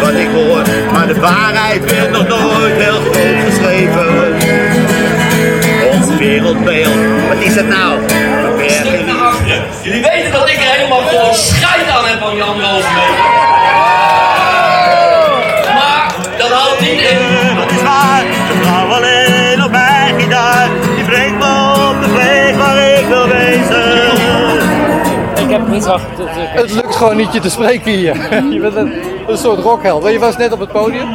wat ik hoor. Maar de waarheid werd nog nooit heel groot geschreven. Ons wereldbeeld, wat is het nou? Het lukt gewoon niet je te spreken hier. Je bent een, een soort rockheld. Je was net op het podium.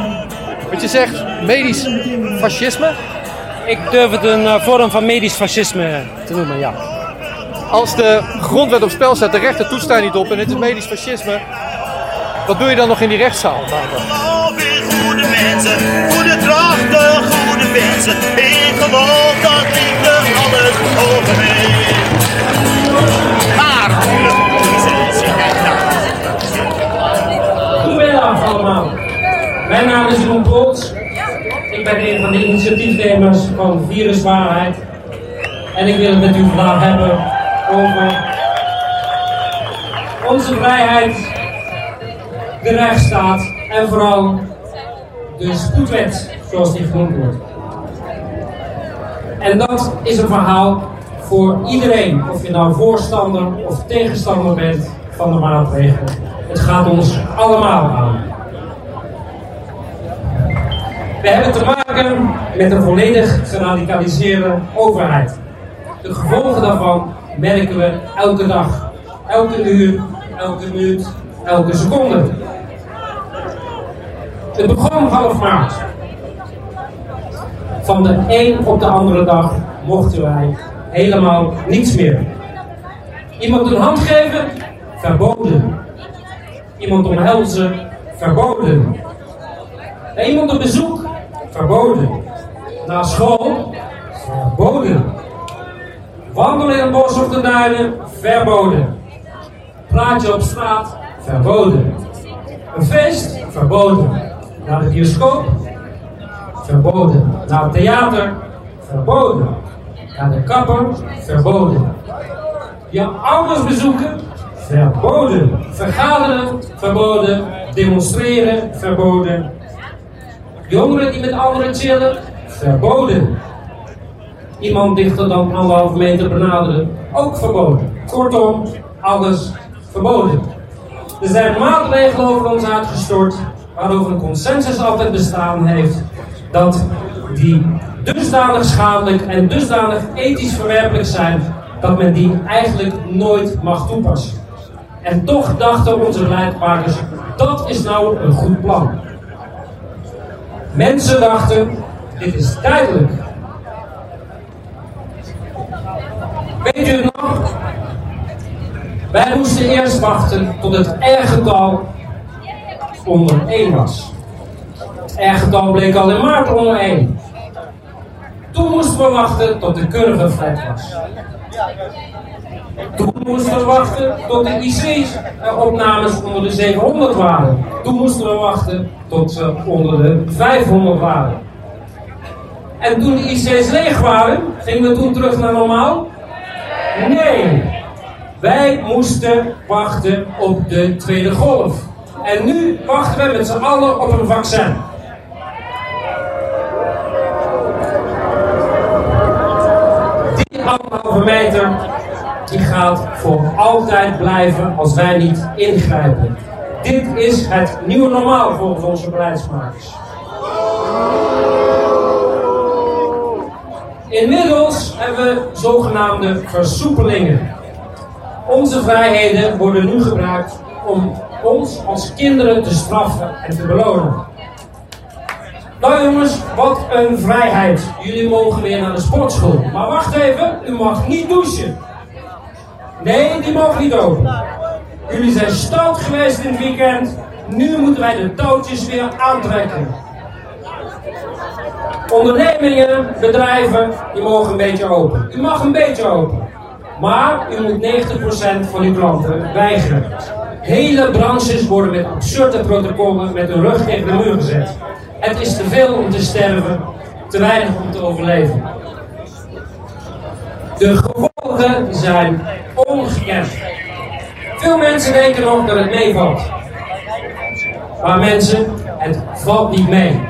Wat je zegt, medisch fascisme. Ik durf het een eh, vorm van medisch fascisme te noemen, ja. Als de grondwet op spel staat, de rechter toetst daar niet op en het is medisch fascisme. Wat doe je dan nog in die rechtszaal? geloof in goede mensen, goede krachten, goede mensen. Ik geloof dat liefde alles overweegt. Mijn naam is Jeroen Polts. Ik ben een van de initiatiefnemers van Viruswaarheid. En ik wil het met u vandaag hebben over onze vrijheid, de rechtsstaat en vooral de spoedwet, zoals die genoemd wordt. En dat is een verhaal voor iedereen, of je nou voorstander of tegenstander bent van de maatregelen. Het gaat ons allemaal aan. We hebben te maken met een volledig geradicaliseerde overheid. De gevolgen daarvan merken we elke dag, elke uur, elke minuut, elke seconde. Het begon half maart. Van de een op de andere dag mochten wij helemaal niets meer. Iemand een hand geven? Verboden. Iemand omhelzen? Verboden. Iemand op bezoek? Verboden. Naar school? Verboden. Wandelen in het bos of de duinen? Verboden. Praatje op straat? Verboden. Een feest? Verboden. Naar de bioscoop? Verboden. Naar het theater? Verboden. Naar de kapper? Verboden. Je ouders bezoeken? Verboden. Vergaderen? Verboden. Demonstreren? Verboden. Jongeren die met anderen chillen? Verboden. Iemand dichter dan anderhalve meter benaderen? Ook verboden. Kortom, alles verboden. Er zijn maatregelen over ons uitgestort, waarover een consensus altijd bestaan heeft, dat die dusdanig schadelijk en dusdanig ethisch verwerpelijk zijn, dat men die eigenlijk nooit mag toepassen. En toch dachten onze beleidmakers, dat is nou een goed plan. Mensen dachten, dit is tijdelijk. Weet u het nog? Wij moesten eerst wachten tot het R-getal onder 1 was. Het R-getal bleek al in maart onder 1. Toen moesten we wachten tot de curve flat was. Toen moesten we wachten tot de IC-opnames onder de 700 waren. Toen moesten we wachten tot ze onder de 500 waren. En toen de IC's leeg waren, gingen we toen terug naar normaal? Nee. Wij moesten wachten op de tweede golf. En nu wachten we met z'n allen op een vaccin. Die anderhalve meter die gaat voor altijd blijven als wij niet ingrijpen. Dit is het nieuwe normaal volgens onze beleidsmakers. Inmiddels hebben we zogenaamde versoepelingen. Onze vrijheden worden nu gebruikt om ons als kinderen te straffen en te belonen. Nou jongens, wat een vrijheid. Jullie mogen weer naar de sportschool. Maar wacht even, u mag niet douchen. Nee, die mogen niet open. Jullie zijn stout geweest in het weekend. Nu moeten wij de touwtjes weer aantrekken. Ondernemingen, bedrijven, die mogen een beetje open. U mag een beetje open. Maar u moet 90% van uw klanten weigeren. Hele branches worden met absurde protocollen met hun rug tegen de muur gezet. Het is te veel om te sterven, te weinig om te overleven. De zijn ongekend. Veel mensen denken nog dat het meevalt. Maar mensen, het valt niet mee.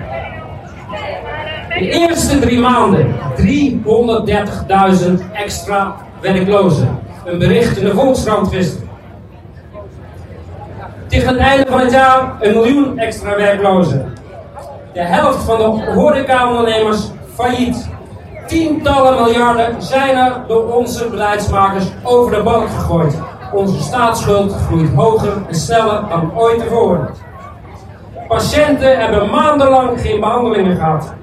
De eerste drie maanden 330.000 extra werklozen. Een bericht in de Volkskrant. Tegen het einde van het jaar een miljoen extra werklozen. De helft van de horecaondernemers failliet. Tientallen miljarden zijn er door onze beleidsmakers over de balk gegooid. Onze staatsschuld groeit hoger en sneller dan ooit tevoren. Patiënten hebben maandenlang geen behandelingen gehad.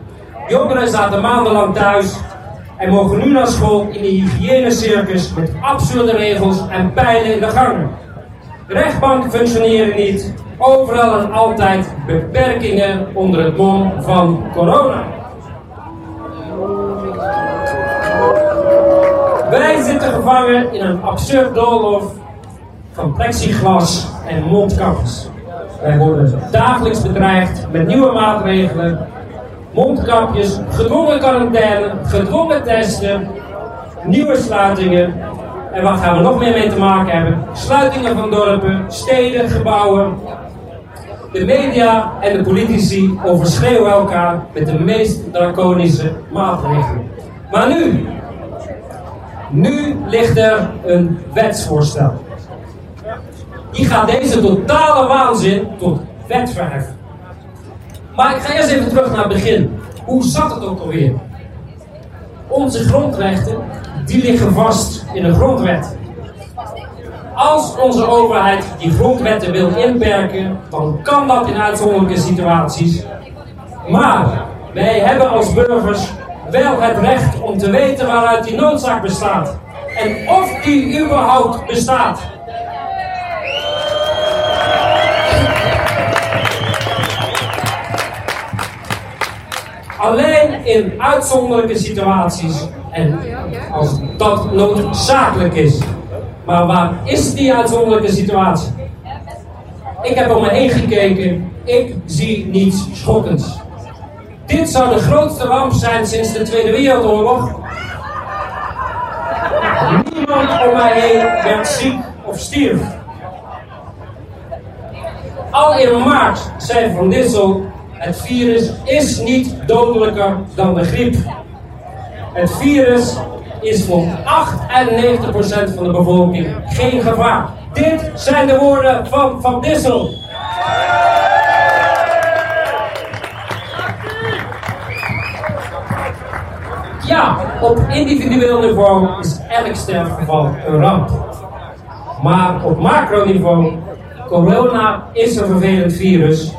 Jongeren zaten maandenlang thuis en mogen nu naar school in de hygiënecircus met absurde regels en pijlen in de gangen. Rechtbanken functioneren niet, overal en altijd beperkingen onder het mom van corona. Gevangen in een absurd doolhof van plexiglas en mondkapjes. Wij worden dagelijks bedreigd met nieuwe maatregelen, mondkapjes, gedwongen quarantaine, gedwongen testen, nieuwe sluitingen. En wat gaan we nog meer mee te maken hebben? Sluitingen van dorpen, steden, gebouwen. De media en de politici overschreeuwen elkaar met de meest draconische maatregelen. Maar nu, nu ligt er een wetsvoorstel. Die gaat deze totale waanzin tot wet verheffen. Maar ik ga eerst even terug naar het begin. Hoe zat het ook alweer? Onze grondrechten, die liggen vast in de grondwet. Als onze overheid die grondwetten wil inperken, dan kan dat in uitzonderlijke situaties. Maar wij hebben als burgers wel het recht om te weten waaruit die noodzaak bestaat. En of die überhaupt bestaat. Alleen in uitzonderlijke situaties en als dat noodzakelijk is. Maar waar is die uitzonderlijke situatie? Ik heb om me heen gekeken. Ik zie niets schokkends. Dit zou de grootste ramp zijn sinds de Tweede Wereldoorlog. Niemand om mij heen werd ziek of stierf. Al in maart zei Van Dissel, het virus is niet dodelijker dan de griep. Het virus is voor 98% van de bevolking geen gevaar. Dit zijn de woorden van Van Dissel. Op individueel niveau is elk sterfgeval een ramp. Maar op macroniveau, corona is een vervelend virus.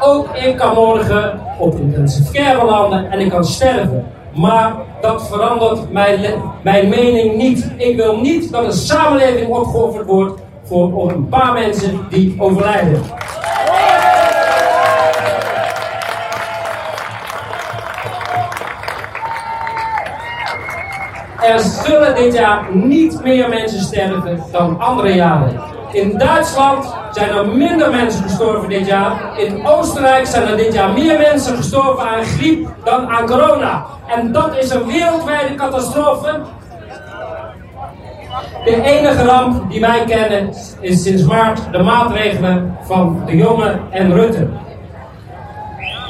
Ook ik kan morgen op intensive care landen en ik kan sterven. Maar dat verandert mijn, mijn mening niet. Ik wil niet dat een samenleving opgeofferd wordt voor een paar mensen die overlijden. Er zullen dit jaar niet meer mensen sterven dan andere jaren. In Duitsland zijn er minder mensen gestorven dit jaar. In Oostenrijk zijn er dit jaar meer mensen gestorven aan griep dan aan corona. En dat is een wereldwijde catastrofe. De enige ramp die wij kennen is sinds maart de maatregelen van de jongen en Rutte.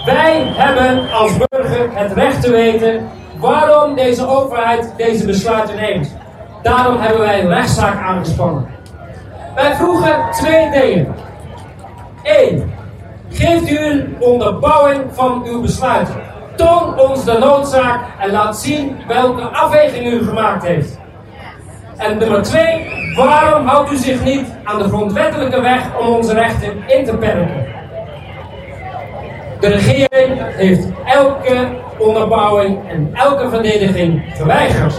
Wij hebben als burger het recht te weten waarom deze overheid deze besluiten neemt. Daarom hebben wij een rechtszaak aangespannen. Wij vroegen twee dingen. Eén, geeft u een onderbouwing van uw besluit. Toon ons de noodzaak en laat zien welke afweging u gemaakt heeft. En nummer twee, waarom houdt u zich niet aan de grondwettelijke weg om onze rechten in te perken? De regering heeft elke onderbouwing en elke verdediging geweigerd.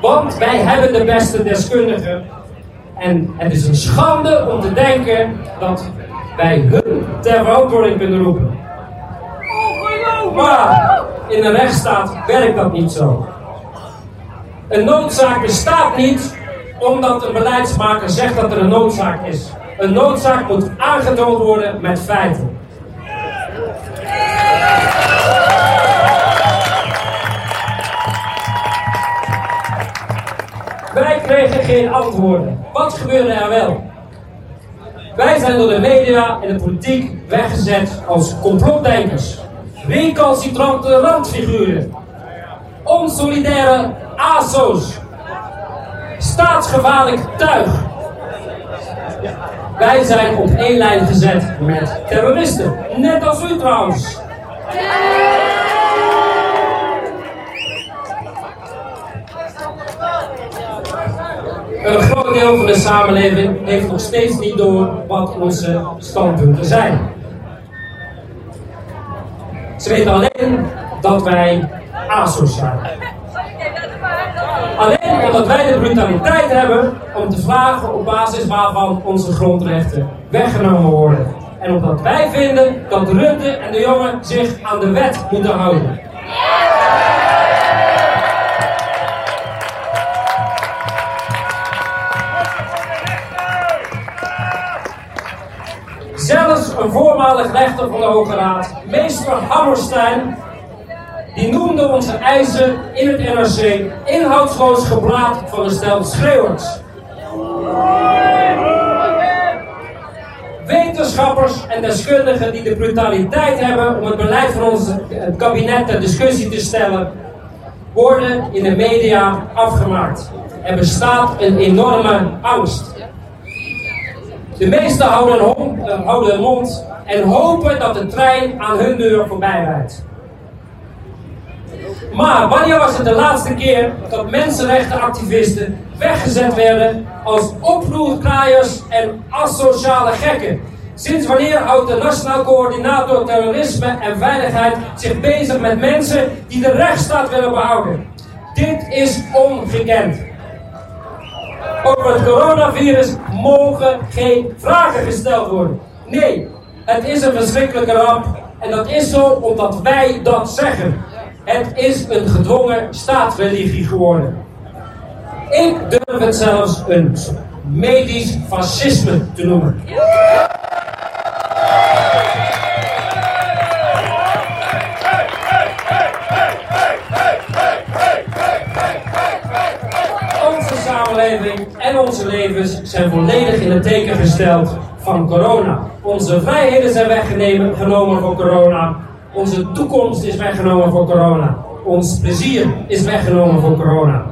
Want wij hebben de beste deskundigen. En het is een schande om te denken dat wij hun ter verantwoording kunnen roepen. Maar in een rechtsstaat werkt dat niet zo. Een noodzaak bestaat niet omdat een beleidsmaker zegt dat er een noodzaak is. Een noodzaak moet aangetoond worden met feiten. Wij kregen geen antwoorden. Wat gebeurde er wel? Wij zijn door de media en de politiek weggezet als complotdenkers, recalcitrante randfiguren, onsolidaire ASO's, staatsgevaarlijk tuig. Wij zijn op één lijn gezet met terroristen, net als u trouwens. Een groot deel van de samenleving heeft nog steeds niet door wat onze standpunten zijn. Ze weten alleen dat wij asociaal zijn. Alleen omdat wij de brutaliteit hebben om te vragen op basis waarvan onze grondrechten weggenomen worden. En omdat wij vinden dat Rutte en de jongen zich aan de wet moeten houden. Een voormalig rechter van de Hoge Raad, meester Hammerstein, die noemde onze eisen in het NRC inhoudsloos geblaad van een stel schreeuwers. Wetenschappers en deskundigen die de brutaliteit hebben om het beleid van ons kabinet ter discussie te stellen, worden in de media afgemaakt. Er bestaat een enorme angst. De meesten houden, eh, houden hun mond en hopen dat de trein aan hun deur voorbij rijdt. Maar wanneer was het de laatste keer dat mensenrechtenactivisten weggezet werden als oproerkraaiers en asociale gekken? Sinds wanneer houdt de Nationaal Coördinator Terrorisme en Veiligheid zich bezig met mensen die de rechtsstaat willen behouden? Dit is ongekend. Over het coronavirus mogen geen vragen gesteld worden. Nee, het is een verschrikkelijke ramp. En dat is zo omdat wij dat zeggen. Het is een gedwongen staatsreligie geworden. Ik durf het zelfs een medisch fascisme te noemen. Zijn volledig in het teken gesteld van corona. Onze vrijheden zijn weggenomen voor corona. Onze toekomst is weggenomen voor corona. Ons plezier is weggenomen voor corona.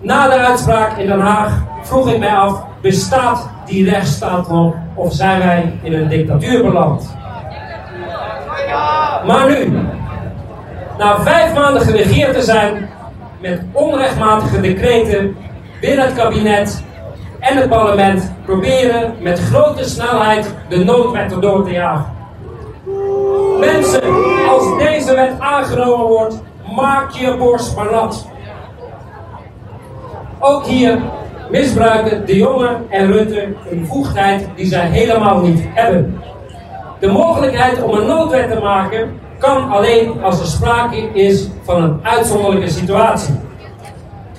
Na de uitspraak in Den Haag vroeg ik mij af: bestaat die rechtsstaat nog of zijn wij in een dictatuur beland? Maar nu, na vijf maanden geregeerd te zijn met onrechtmatige decreten binnen het kabinet en het parlement, proberen met grote snelheid de noodwet erdoor te jagen. Mensen, als deze wet aangenomen wordt, maak je borst maar nat. Ook hier misbruiken de jongen en Rutte een bevoegdheid die zij helemaal niet hebben. De mogelijkheid om een noodwet te maken kan alleen als er sprake is van een uitzonderlijke situatie.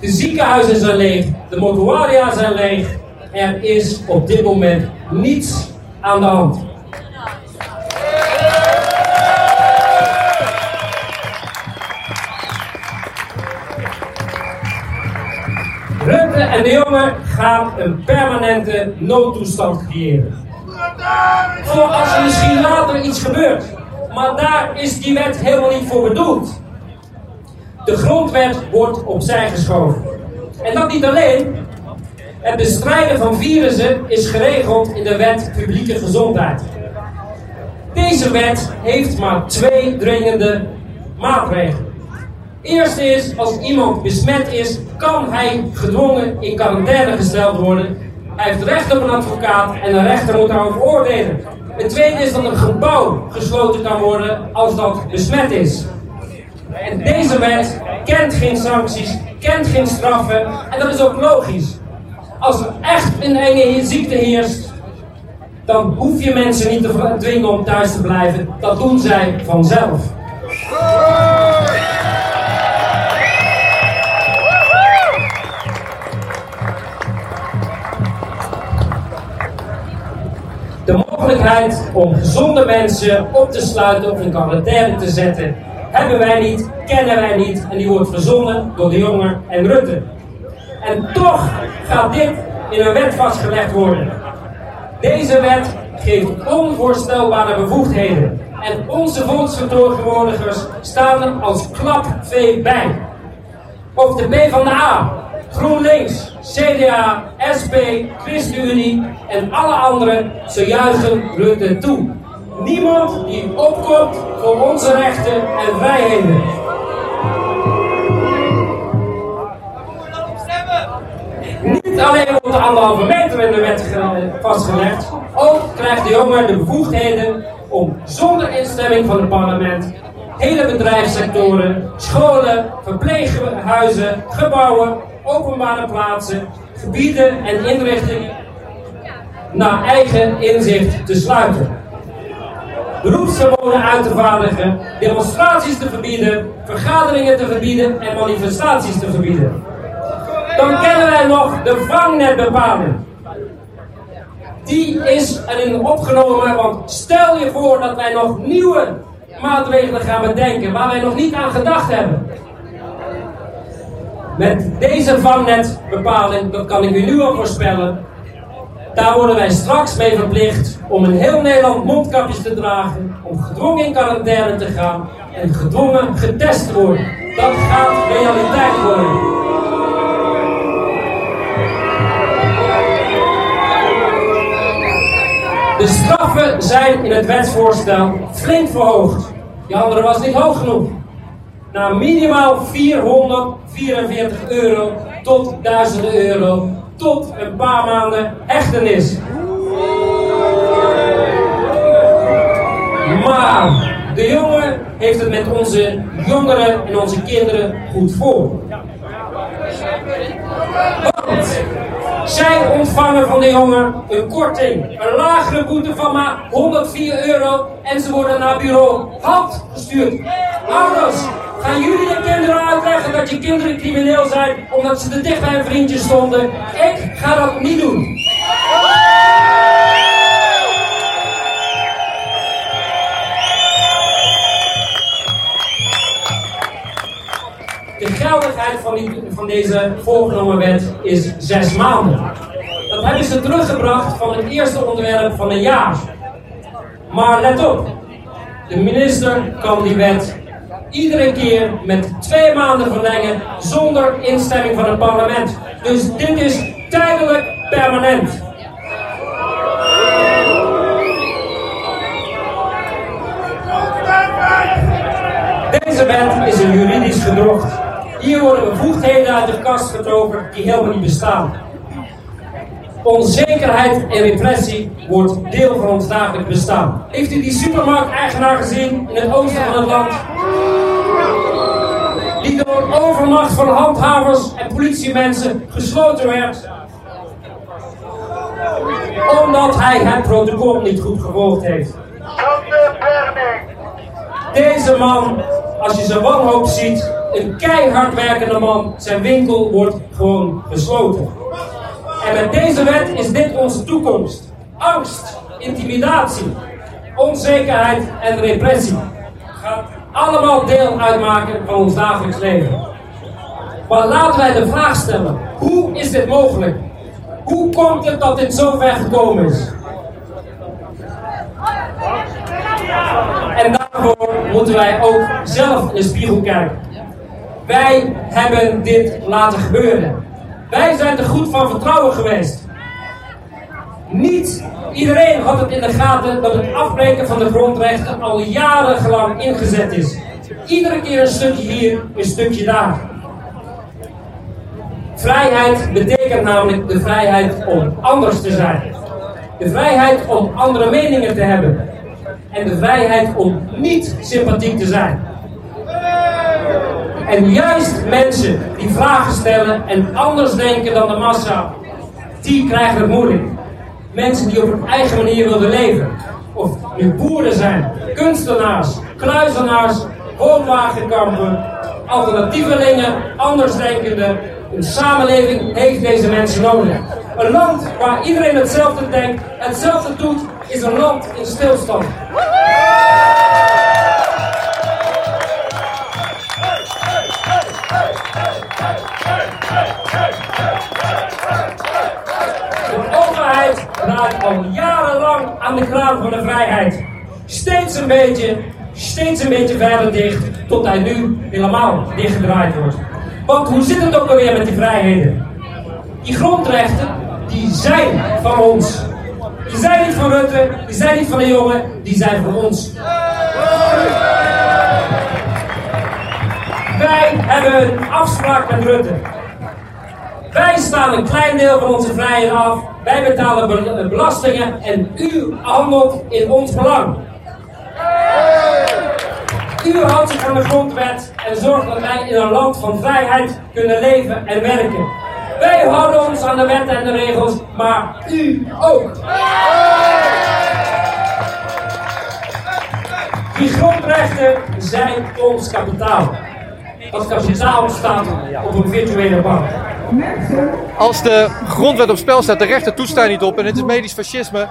De ziekenhuizen zijn leeg, de mortuaria zijn leeg. Er is op dit moment niets aan de hand. Rutte en de jongen gaan een permanente noodtoestand creëren. Voor als er misschien later iets gebeurt. Maar daar is die wet helemaal niet voor bedoeld. De grondwet wordt opzij geschoven. En dat niet alleen. Het bestrijden van virussen is geregeld in de wet publieke gezondheid. Deze wet heeft maar twee dringende maatregelen. Eerste is, als iemand besmet is, kan hij gedwongen in quarantaine gesteld worden. Hij heeft recht op een advocaat en de rechter moet daarover oordelen. Het tweede is dat een gebouw gesloten kan worden als dat besmet is. En deze wet kent geen sancties, kent geen straffen en dat is ook logisch. Als er echt een enge ziekte heerst, dan hoef je mensen niet te dwingen om thuis te blijven. Dat doen zij vanzelf. De mogelijkheid om gezonde mensen op te sluiten of in quarantaine te zetten, hebben wij niet, kennen wij niet en die wordt verzonnen door de jongen en Rutte. En toch gaat dit in een wet vastgelegd worden. Deze wet geeft onvoorstelbare bevoegdheden. En onze volksvertegenwoordigers staan er als klapvee bij. Of de PvdA, GroenLinks, CDA, SP, ChristenUnie en alle anderen, ze juichen Rutte toe. Niemand die opkomt voor onze rechten en vrijheden. Niet alleen wordt de anderhalve meter in de wet vastgelegd, ook krijgt de jongen de bevoegdheden om zonder instemming van het parlement hele bedrijfssectoren, scholen, verpleeghuizen, gebouwen, openbare plaatsen, gebieden en inrichtingen naar eigen inzicht te sluiten. Beroepsverboden uit te vaardigen, demonstraties te verbieden, vergaderingen te verbieden en manifestaties te verbieden. Dan kennen wij nog de vangnetbepaling. Die is erin opgenomen, want stel je voor dat wij nog nieuwe maatregelen gaan bedenken waar wij nog niet aan gedacht hebben. Met deze vangnetbepaling, dat kan ik u nu al voorspellen, daar worden wij straks mee verplicht om in heel Nederland mondkapjes te dragen, om gedwongen in quarantaine te gaan en gedwongen getest te worden. Dat gaat realiteit worden. De straffen zijn in het wetsvoorstel flink verhoogd. Die andere was niet hoog genoeg. Naar minimaal 444 euro tot 1000 euro tot een paar maanden hechtenis. Maar de jongen heeft het met onze jongeren en onze kinderen goed voor. Want zij ontvangen van de jongen een korting, een lagere boete van maar 104 euro en ze worden naar bureau hand gestuurd. Ouders, gaan jullie de kinderen uitleggen dat je kinderen crimineel zijn omdat ze te dicht bij vriendje stonden? Ik ga dat niet doen. De geldigheid van, van deze voorgenomen wet is zes maanden. Dat hebben ze teruggebracht van het eerste onderwerp van een jaar. Maar let op, de minister kan die wet iedere keer met twee maanden verlengen zonder instemming van het parlement. Dus dit is tijdelijk permanent. Deze wet is een juridisch gedrocht. Hier worden bevoegdheden uit de kast getrokken die helemaal niet bestaan. Onzekerheid en repressie wordt deel van ons dagelijks bestaan. Heeft u die supermarkteigenaar gezien in het oosten van het land? Die door overmacht van handhavers en politiemensen gesloten werd. Omdat hij het protocol niet goed gevolgd heeft. Deze man, als je zijn wanhoop ziet, een keihard werkende man, zijn winkel wordt gewoon gesloten. En met deze wet is dit onze toekomst. Angst, intimidatie, onzekerheid en repressie allemaal deel uitmaken van ons dagelijks leven. Maar laten wij de vraag stellen: hoe is dit mogelijk? Hoe komt het dat dit zo ver gekomen is? En daarvoor moeten wij ook zelf in de spiegel kijken. Wij hebben dit laten gebeuren. Wij zijn te goed van vertrouwen geweest. Niet iedereen had het in de gaten dat het afbreken van de grondrechten al jarenlang ingezet is. Iedere keer een stukje hier, een stukje daar. Vrijheid betekent namelijk de vrijheid om anders te zijn. De vrijheid om andere meningen te hebben. En de vrijheid om niet sympathiek te zijn. En juist mensen die vragen stellen en anders denken dan de massa, die krijgen het moeilijk. Mensen die op hun eigen manier willen leven. Of nu boeren zijn, kunstenaars, kluizenaars, woonwagenkampen, alternatievelingen, andersdenkenden. Een samenleving heeft deze mensen nodig. Een land waar iedereen hetzelfde denkt, hetzelfde doet, is een land in stilstand. Al jarenlang aan de kraan van de vrijheid. Steeds een beetje, steeds een beetje verder dicht, tot hij nu helemaal dichtgedraaid wordt. Want hoe zit het ook alweer met die vrijheden? Die grondrechten, die zijn van ons. Die zijn niet van Rutte, die zijn niet van de jongen, die zijn van ons. Wij hebben een afspraak met Rutte. Wij staan een klein deel van onze vrijheden af. Wij betalen be- belastingen en u handelt in ons belang. U houdt zich aan de grondwet en zorgt dat wij in een land van vrijheid kunnen leven en werken. Wij houden ons aan de wetten en de regels, maar u ook. Die grondrechten zijn ons kapitaal. Dat kapitaal staat op een virtuele bank. Als de grondwet op spel staat, de rechter toetst daar niet op en het is medisch fascisme.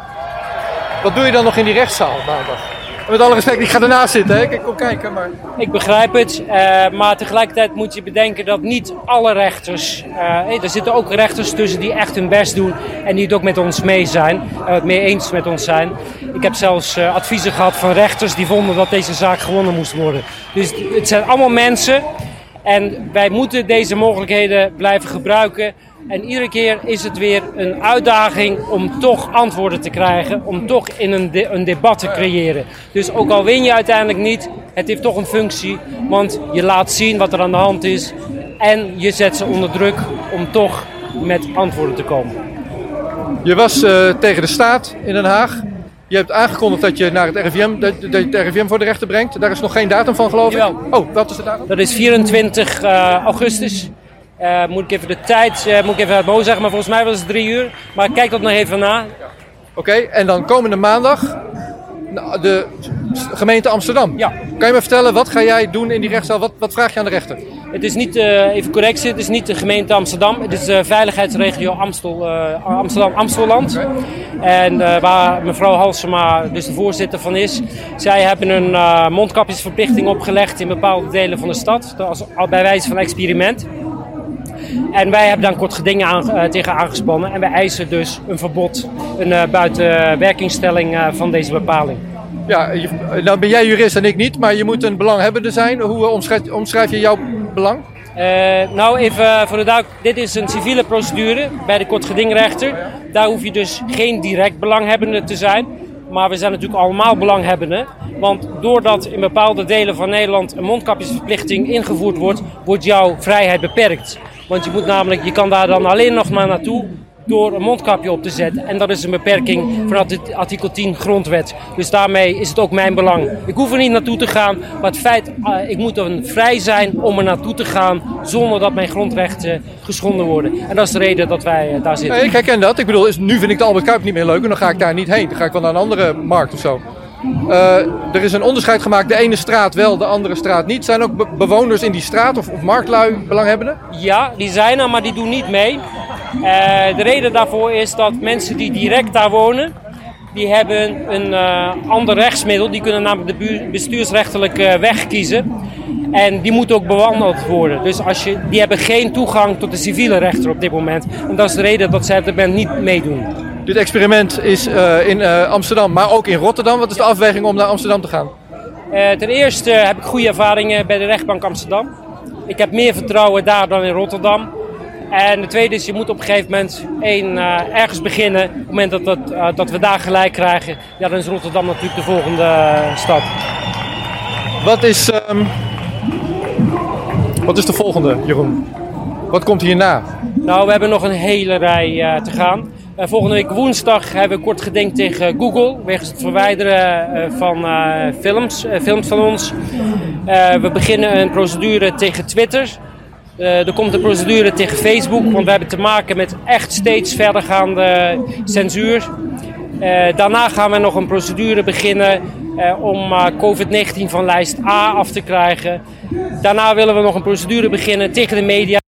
Wat doe je dan nog in die rechtszaal maandag? Met alle respect, ik ga ernaast zitten, hè? ik kom kijken, maar... Ik begrijp het, eh, maar tegelijkertijd moet je bedenken dat niet alle rechters, eh, er zitten ook rechters tussen die echt hun best doen en die het ook met ons mee zijn, eh, het mee eens met ons zijn. Ik heb zelfs adviezen gehad van rechters die vonden dat deze zaak gewonnen moest worden. Dus het zijn allemaal mensen en wij moeten deze mogelijkheden blijven gebruiken. En iedere keer is het weer een uitdaging om toch antwoorden te krijgen, om toch in een, een debat te creëren. Dus ook al win je uiteindelijk niet, het heeft toch een functie, want je laat zien wat er aan de hand is en je zet ze onder druk om toch met antwoorden te komen. Je was eh, tegen de staat in Den Haag. Je hebt aangekondigd dat je naar het RIVM, dat, dat je het RIVM voor de rechter brengt. Daar is nog geen datum van, geloof ik. Jawel. Oh, wat is de datum? Dat is 24 eh, augustus. Eh, moet ik even de tijd, eh, moet ik even uit mijn zeggen, maar volgens mij was het drie uur. Maar kijk dat nog even na. Oké, en dan komende maandag de s- gemeente Amsterdam. Ja. Kan je me vertellen, wat ga jij doen in die rechtszaal? Wat, wat vraag je aan de rechter? Het is niet, eh, even correctie, het is niet de gemeente Amsterdam. Het is de veiligheidsregio Amstel, eh, Amsterdam-Amstelland. En eh, waar mevrouw Halsema dus de voorzitter van is. Zij hebben een eh, mondkapjesverplichting opgelegd in bepaalde delen van de stad. Als, al bij wijze van experiment. En wij hebben daar kort gedingen aan, eh, tegen aangespannen. En wij eisen dus een verbod, een uh, buitenwerkingstelling eh, van deze bepaling. Ja, je, nou ben jij jurist en ik niet, maar je moet een belanghebbende zijn. Hoe eh, omschrijf, omschrijf je jouw belang? Eh, nou, even voor de duik. Dit is een civiele procedure bij de kortgedingrechter. Daar hoef je dus geen direct belanghebbende te zijn. Maar we zijn natuurlijk allemaal belanghebbenden. Want doordat in bepaalde delen van Nederland een mondkapjesverplichting ingevoerd wordt, wordt jouw vrijheid beperkt. Want je moet namelijk, je kan daar dan alleen nog maar naartoe door een mondkapje op te zetten. En dat is een beperking van het artikel 10 grondwet. Dus daarmee is het ook mijn belang. Ik hoef er niet naartoe te gaan, maar het feit, uh, ik moet dan vrij zijn om er naartoe te gaan zonder dat mijn grondrechten geschonden worden. En dat is de reden dat wij uh, daar zitten. Ik herken dat. Ik bedoel, nu vind ik de Albert Kuip niet meer leuk en dan ga ik daar niet heen. Dan ga ik wel naar een andere markt of zo. Uh, er is een onderscheid gemaakt, de ene straat wel, de andere straat niet. Zijn ook be bewoners in die straat of, of marktlui belanghebbenden? Ja, die zijn er, maar die doen niet mee. Uh, de reden daarvoor is dat mensen die direct daar wonen, die hebben een uh, ander rechtsmiddel. Die kunnen namelijk de bestuursrechtelijke weg kiezen. En die moet ook bewandeld worden. Dus als je, die hebben geen toegang tot de civiele rechter op dit moment. En dat is de reden dat zij op dit niet meedoen. Dit experiment is uh, in uh, Amsterdam, maar ook in Rotterdam. Wat is de afweging om naar Amsterdam te gaan? Uh, ten eerste heb ik goede ervaringen bij de rechtbank Amsterdam. Ik heb meer vertrouwen daar dan in Rotterdam. En de tweede is, je moet op een gegeven moment één, ergens beginnen. Op het moment dat, dat, dat we daar gelijk krijgen, ja, dan is Rotterdam natuurlijk de volgende stap. Wat is, um, wat is de volgende, Jeroen? Wat komt hierna? Nou, we hebben nog een hele rij te gaan. Uh, volgende week woensdag hebben we kort gedenkt tegen Google. Wegens het verwijderen uh, van uh, films, films van ons. we beginnen een procedure tegen Twitter. er komt een procedure tegen Facebook. Want we hebben te maken met echt steeds verdergaande censuur. daarna gaan we nog een procedure beginnen om COVID-19 van lijst A af te krijgen. Daarna willen we nog een procedure beginnen tegen de media.